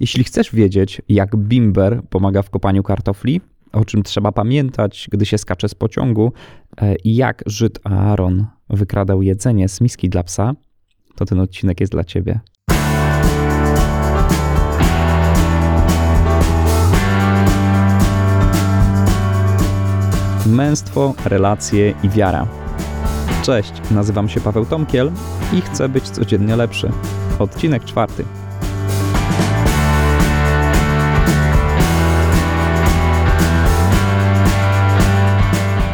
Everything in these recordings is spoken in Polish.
Jeśli chcesz wiedzieć, jak bimber pomaga w kopaniu kartofli, o czym trzeba pamiętać, gdy się skacze z pociągu e, i jak Żyd Aaron wykradał jedzenie z miski dla psa, to ten odcinek jest dla ciebie. Męstwo, relacje i wiara. Cześć, nazywam się Paweł Tomkiel i chcę być codziennie lepszy. Odcinek czwarty.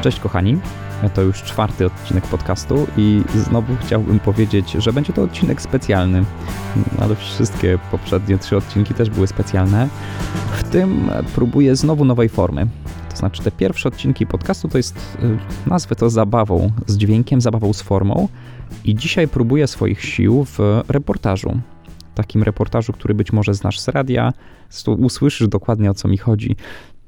Cześć kochani, to już czwarty odcinek podcastu i znowu chciałbym powiedzieć, że będzie to odcinek specjalny, ale wszystkie poprzednie trzy odcinki też były specjalne. W tym próbuję znowu nowej formy. To znaczy te pierwsze odcinki podcastu to jest, y, nazwę to zabawą z dźwiękiem, zabawą z formą i dzisiaj próbuję swoich sił w reportażu. Takim reportażu, który być może znasz z radia, usłyszysz dokładnie o co mi chodzi.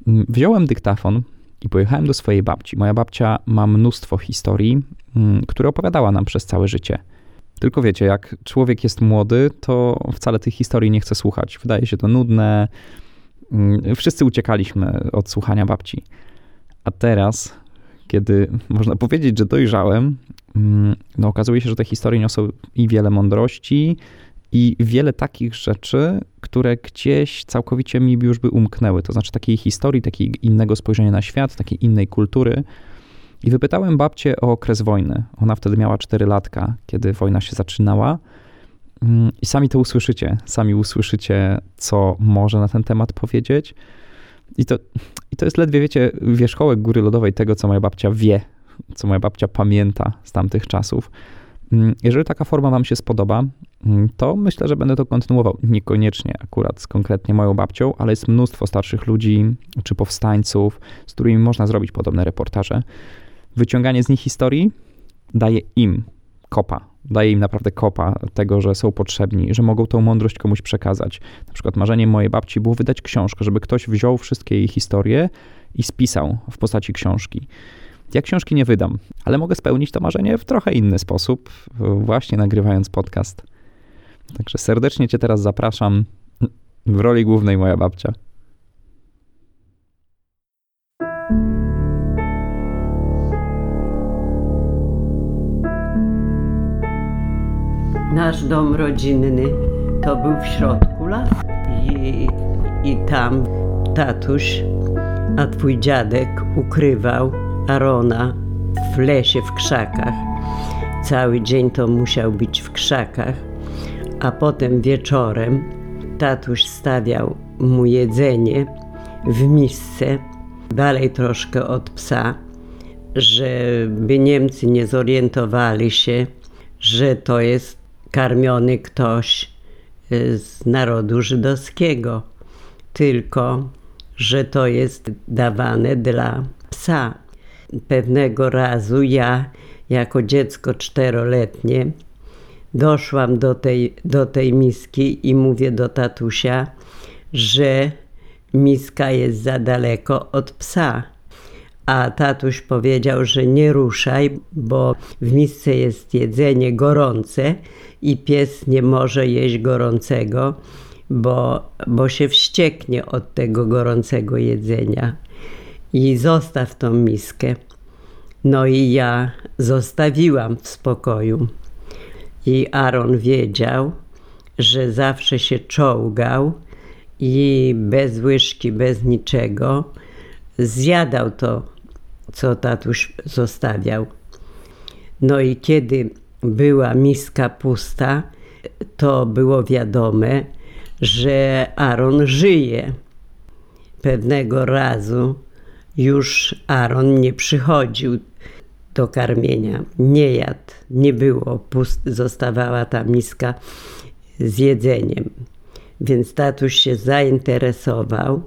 Wziąłem dyktafon, i pojechałem do swojej babci. Moja babcia ma mnóstwo historii, mm, które opowiadała nam przez całe życie. Tylko wiecie, jak człowiek jest młody, to wcale tych historii nie chce słuchać. Wydaje się to nudne. Mm, wszyscy uciekaliśmy od słuchania babci. A teraz, kiedy można powiedzieć, że dojrzałem, mm, no okazuje się, że te historie niosą i wiele mądrości, i wiele takich rzeczy, które gdzieś całkowicie mi już by umknęły. To znaczy takiej historii, takiego innego spojrzenia na świat, takiej innej kultury. I wypytałem babcię o okres wojny. Ona wtedy miała 4 latka, kiedy wojna się zaczynała. Mm, I sami to usłyszycie. Sami usłyszycie, co może na ten temat powiedzieć. I to, I to jest ledwie, wiecie, wierzchołek góry lodowej tego, co moja babcia wie, co moja babcia pamięta z tamtych czasów. Mm, jeżeli taka forma Wam się spodoba, to myślę, że będę to kontynuował. Niekoniecznie akurat z konkretnie moją babcią, ale jest mnóstwo starszych ludzi czy powstańców, z którymi można zrobić podobne reportaże. Wyciąganie z nich historii daje im kopa, daje im naprawdę kopa tego, że są potrzebni, że mogą tą mądrość komuś przekazać. Na przykład marzeniem mojej babci było wydać książkę, żeby ktoś wziął wszystkie jej historie i spisał w postaci książki. Ja książki nie wydam, ale mogę spełnić to marzenie w trochę inny sposób, właśnie nagrywając podcast. Także serdecznie Cię teraz zapraszam w roli głównej moja babcia. Nasz dom rodzinny to był w środku las i, i tam tatuś, a twój dziadek ukrywał Arona w lesie, w krzakach. Cały dzień to musiał być w krzakach, a potem wieczorem tatuś stawiał mu jedzenie w misce, dalej troszkę od psa, żeby Niemcy nie zorientowali się, że to jest karmiony ktoś y, z narodu żydowskiego, tylko że to jest dawane dla psa. Pewnego razu ja, jako dziecko czteroletnie, doszłam do tej, do tej miski i mówię do tatusia, że miska jest za daleko od psa. A tatuś powiedział, że nie ruszaj, bo w misce jest jedzenie gorące i pies nie może jeść gorącego, bo, bo się wścieknie od tego gorącego jedzenia i zostaw tą miskę. No i ja zostawiłam w spokoju. I Aaron wiedział, że zawsze się czołgał i bez łyżki, bez niczego zjadał to, co tatuś zostawiał. No i kiedy była miska pusta, to było wiadome, że Aaron żyje. Pewnego razu już Aaron nie przychodził do karmienia, nie jadł, nie było, pust, zostawała ta miska z jedzeniem. Więc tatuś się zainteresował,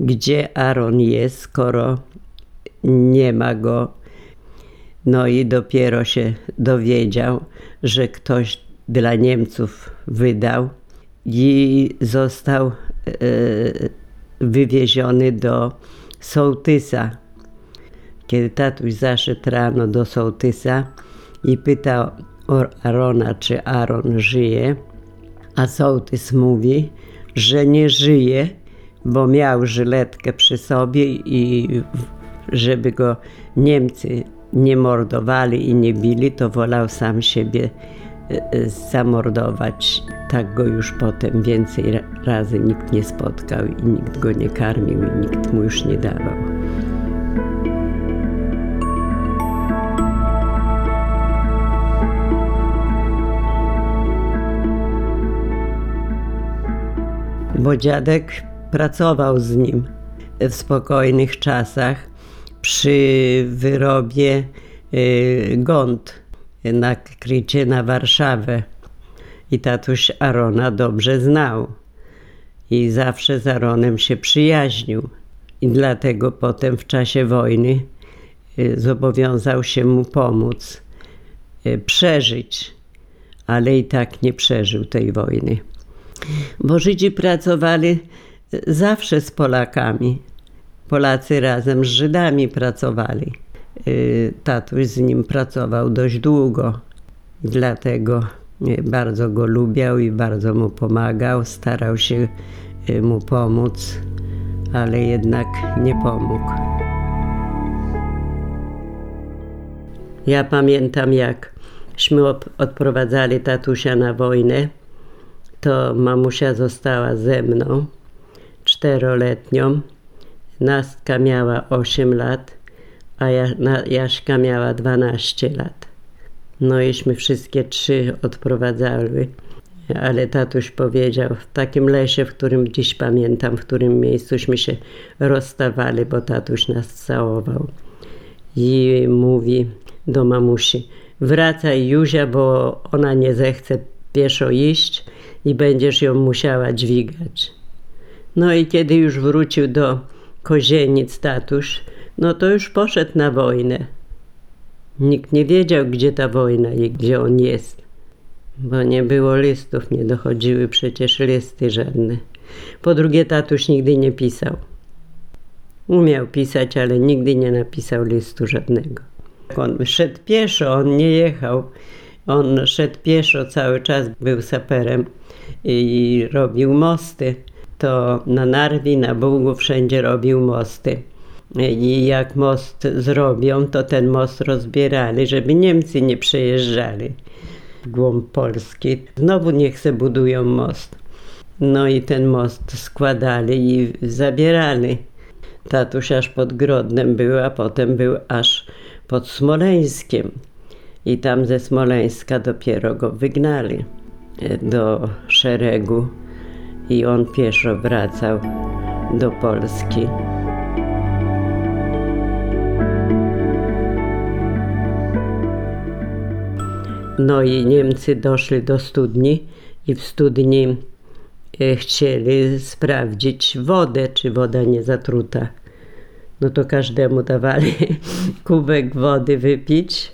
gdzie Aaron jest, skoro nie ma go. No i dopiero się dowiedział, że ktoś dla Niemców wydał i został e, wywieziony do sołtysa. Kiedy tatuś zaszedł rano do sołtysa i pytał Arona, czy Aaron żyje, a sołtys mówi, że nie żyje, bo miał żyletkę przy sobie i żeby go Niemcy nie mordowali i nie bili, to wolał sam siebie e, e, zamordować. Tak go już potem więcej razy nikt nie spotkał i nikt go nie karmił i nikt mu już nie dawał. Bo dziadek pracował z nim w spokojnych czasach przy wyrobie y, gąd na krycie na Warszawę. I tatuś Arona dobrze znał. I zawsze z Aronem się przyjaźnił. I dlatego potem w czasie wojny y, zobowiązał się mu pomóc y, przeżyć, ale i tak nie przeżył tej wojny. Bo Żydzi pracowali zawsze z Polakami. Polacy razem z Żydami pracowali. Y, tatuś z nim pracował dość długo, dlatego y, bardzo go lubiał i bardzo mu pomagał. Starał się mu pomóc, ale jednak nie pomógł. Ja pamiętam, jakśmy odprowadzali tatusia na wojnę, to mamusia została ze mną, czteroletnią Nastka miała 8 lat, a Jaśka miała 12 lat. No iśmy wszystkie trzy odprowadzały, ale tatuś powiedział, w takim lesie, w którym dziś pamiętam, w którym miejscuśmy się rozstawali, bo tatuś nas całował. I mówi do mamusi, wracaj Juzia, bo ona nie zechce pieszo iść i będziesz ją musiała dźwigać. No i kiedy już wrócił do Kozieniec tatuś, no to już poszedł na wojnę. Nikt nie wiedział, gdzie ta wojna i gdzie on jest, bo nie było listów, nie dochodziły przecież listy żadne. Po drugie, tatuś nigdy nie pisał. Umiał pisać, ale nigdy nie napisał listu żadnego. On szedł pieszo, on nie jechał. On szedł pieszo cały czas, był saperem i robił mosty to na Narwi, na Bugu wszędzie robił mosty. I jak most zrobią, to ten most rozbierali, żeby Niemcy nie przejeżdżali w głąb Polski. Znowu niech se budują most. No i ten most składali i zabierali. Tatuś aż pod Grodnem był, a potem był aż pod Smoleńskiem. I tam ze Smoleńska dopiero go wygnali do szeregu i on pieszo wracał do Polski. No i Niemcy doszli do studni i w studni e, chcieli sprawdzić wodę, czy woda nie zatruta. No to każdemu dawali kubek wody wypić.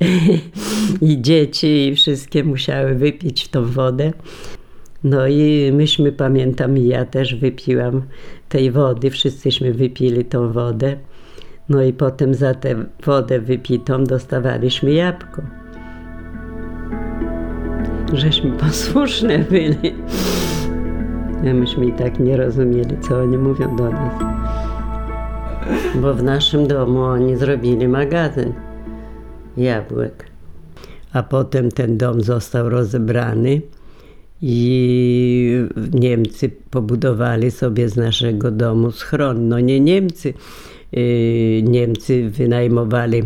I dzieci i wszystkie musiały wypić tą wodę. No i myśmy, pamiętam, ja też wypiłam tej wody, wszyscyśmy wypili tą wodę. No i potem za tę wodę wypitą dostawaliśmy jabłko. Żeśmy posłuszne byli. A myśmy i tak nie rozumieli, co oni mówią do nas. Bo w naszym domu oni zrobili magazyn jabłek. A potem ten dom został rozebrany i Niemcy pobudowali sobie z naszego domu schron. No nie Niemcy, y, Niemcy wynajmowali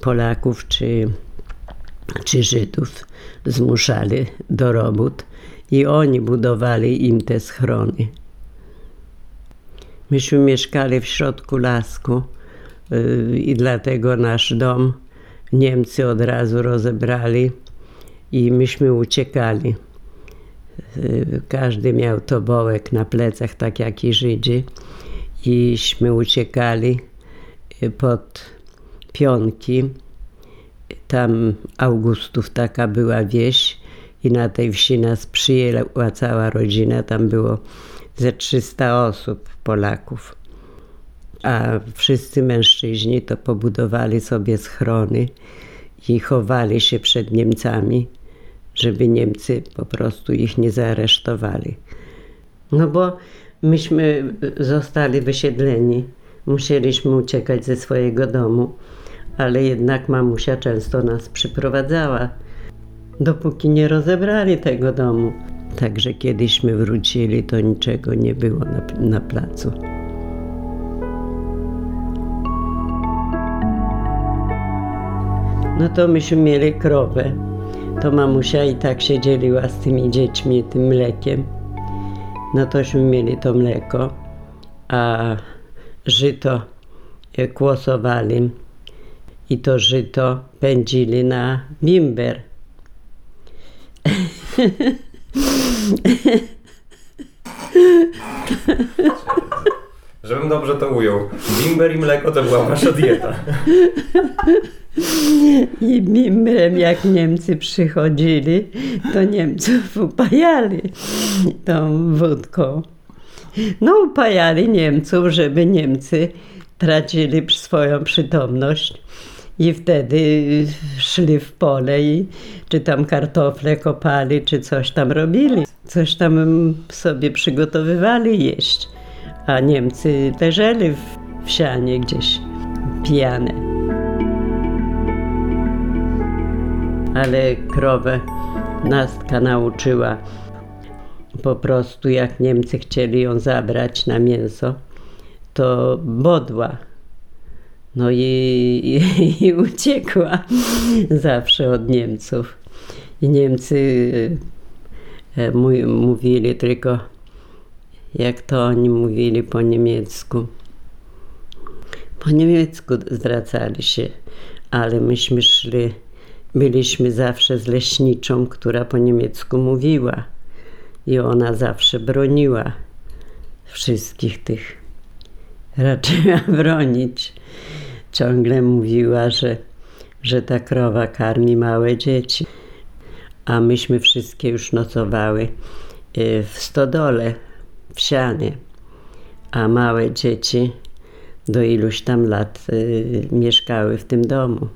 Polaków czy, czy Żydów, zmuszali do robót i oni budowali im te schrony. Myśmy mieszkali w środku lasku y, i dlatego nasz dom Niemcy od razu rozebrali i myśmy uciekali. Każdy miał tobołek na plecach, tak jak i Żydzi. Iśmy uciekali pod pionki. Tam Augustów taka była wieś i na tej wsi nas przyjęła cała rodzina. Tam było ze 300 osób, Polaków. A wszyscy mężczyźni to pobudowali sobie schrony i chowali się przed Niemcami żeby Niemcy po prostu ich nie zaaresztowali. No bo myśmy zostali wysiedleni. Musieliśmy uciekać ze swojego domu, ale jednak mamusia często nas przyprowadzała, dopóki nie rozebrali tego domu. Także kiedyśmy wrócili, to niczego nie było na, na placu. No to myśmy mieli krowę. To mamusia i tak się dzieliła z tymi dziećmi tym mlekiem. No tośmy mieli to mleko, a żyto kłosowali i to żyto pędzili na bimber. Żebym dobrze to ujął. Bimber i mleko to była wasza dieta. I bimbrem jak Niemcy przychodzili, to Niemców upajali tą wódką. No upajali Niemców, żeby Niemcy tracili swoją przytomność i wtedy szli w pole i czy tam kartofle kopali, czy coś tam robili. Coś tam sobie przygotowywali jeść, a Niemcy leżeli w, w sianie gdzieś pijane. Ale krowę Nastka nauczyła po prostu, jak Niemcy chcieli ją zabrać na mięso, to bodła. No i, i, i uciekła zawsze od Niemców. I Niemcy e, mówili tylko, jak to oni mówili po niemiecku. Po niemiecku zwracali się, ale myśmy szli byliśmy zawsze z leśniczą, która po niemiecku mówiła i ona zawsze broniła wszystkich tych. Raczyła bronić. Ciągle mówiła, że, że ta krowa karmi małe dzieci. A myśmy wszystkie już nocowały y, w stodole, w sianie. A małe dzieci do iluś tam lat y, mieszkały w tym domu.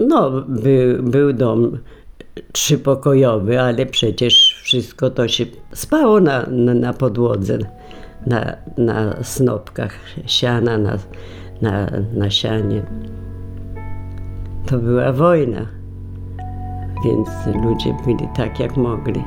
No, by, był dom trzypokojowy, ale przecież wszystko to się spało na, na, na podłodze, na, na snopkach siana, na, na, na sianie. To była wojna, więc ludzie byli tak, jak mogli.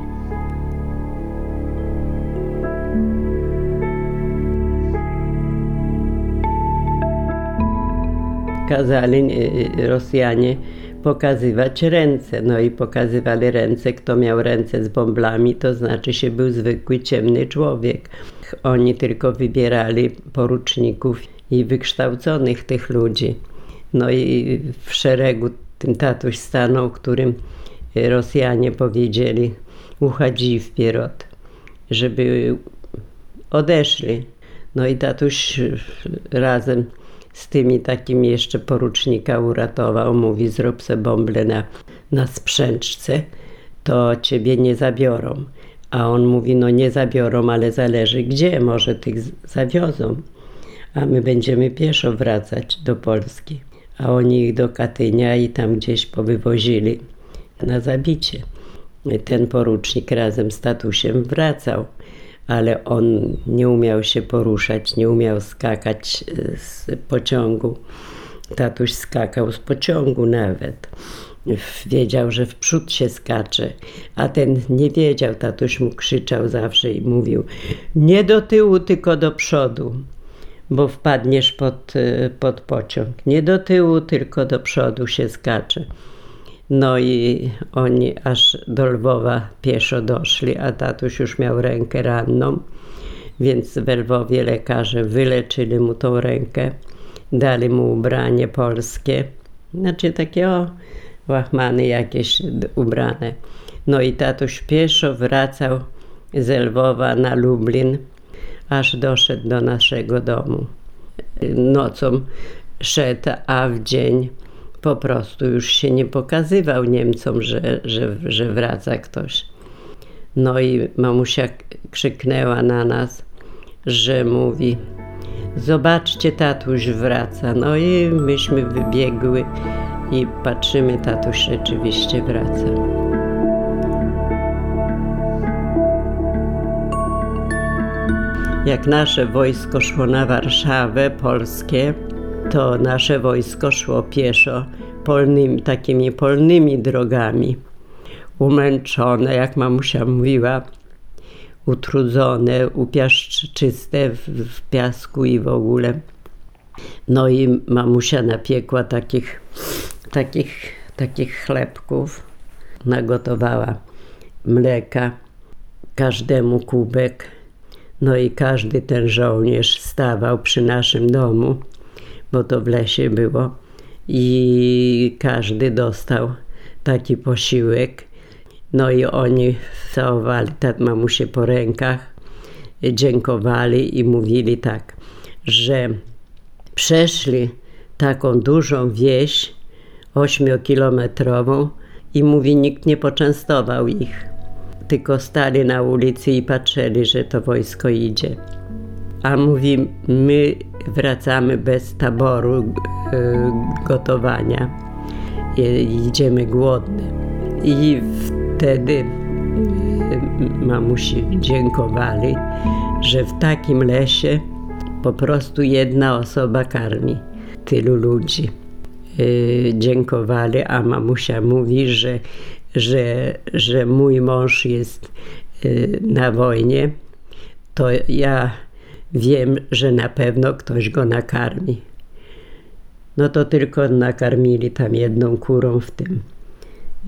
Kazali e, Rosjanie pokazywać ręce. No i pokazywali ręce. Kto miał ręce z bąblami, to znaczy się był zwykły, ciemny człowiek. Oni tylko wybierali poruczników i wykształconych tych ludzi. No i w szeregu tym tatuś stanął, którym Rosjanie powiedzieli uchadzi wpierot, żeby odeszli. No i tatuś razem z tymi takimi jeszcze porucznika uratował. Mówi, zrób se bąble na, na sprzęczce, to ciebie nie zabiorą. A on mówi, no nie zabiorą, ale zależy gdzie, może tych zawiozą. A my będziemy pieszo wracać do Polski. A oni ich do Katynia i tam gdzieś powywozili na zabicie. Ten porucznik razem z tatusiem wracał ale on nie umiał się poruszać, nie umiał skakać e, z pociągu. Tatuś skakał z pociągu nawet. Wiedział, że w przód się skacze, a ten nie wiedział. Tatuś mu krzyczał zawsze i mówił: Nie do tyłu, tylko do przodu, bo wpadniesz pod, e, pod pociąg. Nie do tyłu, tylko do przodu się skacze. No i oni aż do Lwowa pieszo doszli, a tatuś już miał rękę ranną, więc w Lwowie lekarze wyleczyli mu tą rękę, dali mu ubranie polskie, znaczy takie o, łachmany jakieś ubrane. No i tatuś pieszo wracał z Lwowa na Lublin, aż doszedł do naszego domu. Nocą szedł, a w dzień po prostu już się nie pokazywał Niemcom, że, że, że wraca ktoś. No i mamusia krzyknęła na nas, że mówi: Zobaczcie, tatuś wraca. No i myśmy wybiegły i patrzymy, tatuś rzeczywiście wraca. Jak nasze wojsko szło na Warszawę, polskie, to nasze wojsko szło pieszo polnymi, takimi polnymi drogami. Umęczone, jak mamusia mówiła, utrudzone, upiaszczyste w, w piasku i w ogóle. No i mamusia napiekła takich, takich, takich chlebków, nagotowała mleka, każdemu kubek. No i każdy ten żołnierz stawał przy naszym domu, bo to w lesie było, i każdy dostał taki posiłek. No i oni całowali tak mamusie po rękach, dziękowali i mówili tak, że przeszli taką dużą wieś, ośmiokilometrową i mówi, nikt nie poczęstował ich. Tylko stali na ulicy i patrzyli, że to wojsko idzie. A mówi, my wracamy bez taboru y, gotowania. Idziemy głodne. I wtedy y, mamusi dziękowali, że w takim lesie po prostu jedna osoba karmi tylu ludzi. Y, dziękowali, a mamusia mówi, że, że, że mój mąż jest na wojnie, to ja wiem, że na pewno ktoś go nakarmi. No to tylko nakarmili tam jedną kurą w tym,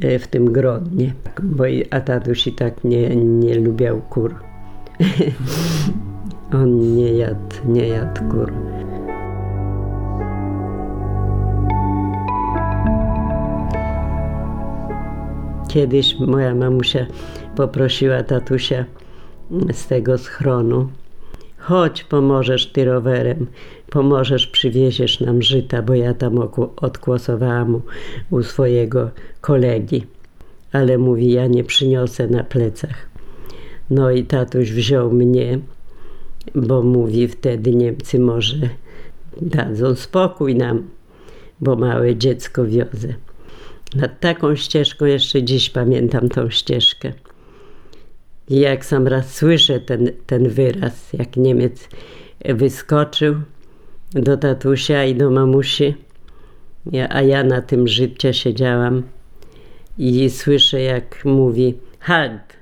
y, w tym grodnie, bo i- a tatuś i tak nie, nie lubiał kur. On nie jadł, nie jadł kur. Kiedyś moja mamusia poprosiła tatusia z tego schronu. Chodź, pomożesz ty rowerem, pomożesz, przywieziesz nam żyta, bo ja tam odkłosowałam u, u swojego kolegi. Ale mówi, ja nie przyniosę na plecach. No i tatuś wziął mnie, bo mówi, wtedy Niemcy może dadzą spokój nam, bo małe dziecko wiozę. Nad taką ścieżką jeszcze dziś pamiętam tą ścieżkę. I jak sam raz słyszę ten, ten wyraz, jak Niemiec wyskoczył do tatusia i do mamusi, ja, a ja na tym życie siedziałam i słyszę, jak mówi halt.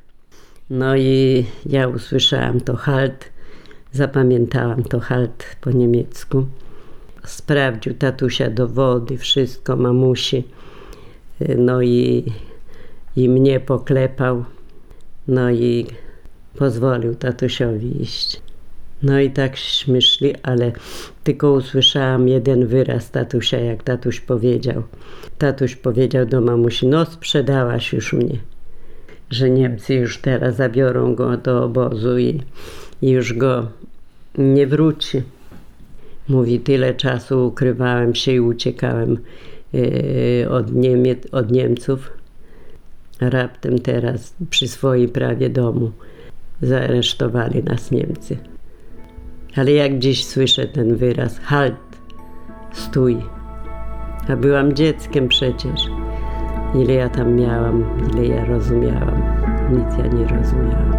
No i ja usłyszałam to halt, zapamiętałam to halt po niemiecku. Sprawdził tatusia dowody, wszystko, mamusi. No i, i mnie poklepał. No i pozwolił tatusiowi iść. No i takśmy szli, ale tylko usłyszałam jeden wyraz tatusia, jak tatuś powiedział. Tatuś powiedział do mamusi, no sprzedałaś już mnie. Że Niemcy już teraz zabiorą go do obozu i, i już go nie wróci. Mówi, tyle czasu ukrywałem się i uciekałem e, od, Niemiec, od Niemców. Raptem teraz przy swoim prawie domu zaaresztowali nas Niemcy. Ale jak dziś słyszę ten wyraz, halt, stój. A byłam dzieckiem przecież. Ile ja tam miałam, ile ja rozumiałam. Nic ja nie rozumiałam.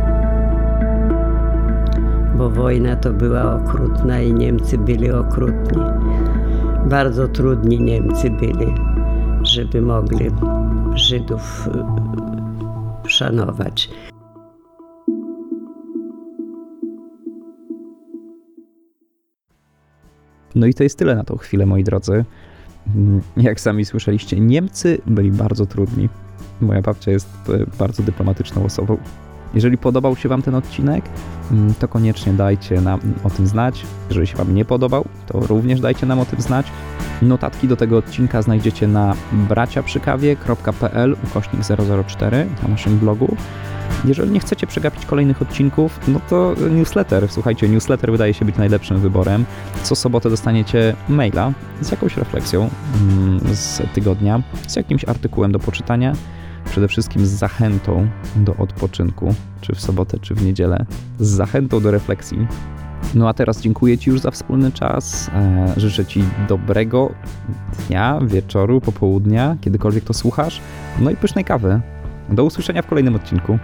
Bo wojna to była okrutna i Niemcy byli okrutni. Bardzo trudni Niemcy byli, żeby mogli Żydów y, szanować. No i to jest tyle na tą chwilę, moi drodzy. Mm, Jak sami słyszeliście, Niemcy byli bardzo trudni. Moja babcia jest e, bardzo dyplomatyczną osobą. Jeżeli podobał się Wam ten odcinek, mm, to koniecznie dajcie nam o tym znać. Jeżeli się Wam nie podobał, to również dajcie nam o tym znać. Notatki do tego odcinka znajdziecie na braciaprzykawie.pl ukośnik 004 na naszym blogu. Jeżeli nie chcecie przegapić kolejnych odcinków, no to newsletter. Słuchajcie, newsletter wydaje się być najlepszym wyborem. Co sobotę dostaniecie maila z jakąś refleksją mm, z tygodnia, z jakimś artykułem do poczytania, przede wszystkim z zachętą do odpoczynku, czy w sobotę, czy w niedzielę, z zachętą do refleksji. No a teraz dziękuję Ci już za wspólny czas. E, życzę Ci dobrego dnia, wieczoru, popołudnia, kiedykolwiek to słuchasz. No i pysznej kawy. Do usłyszenia w kolejnym odcinku.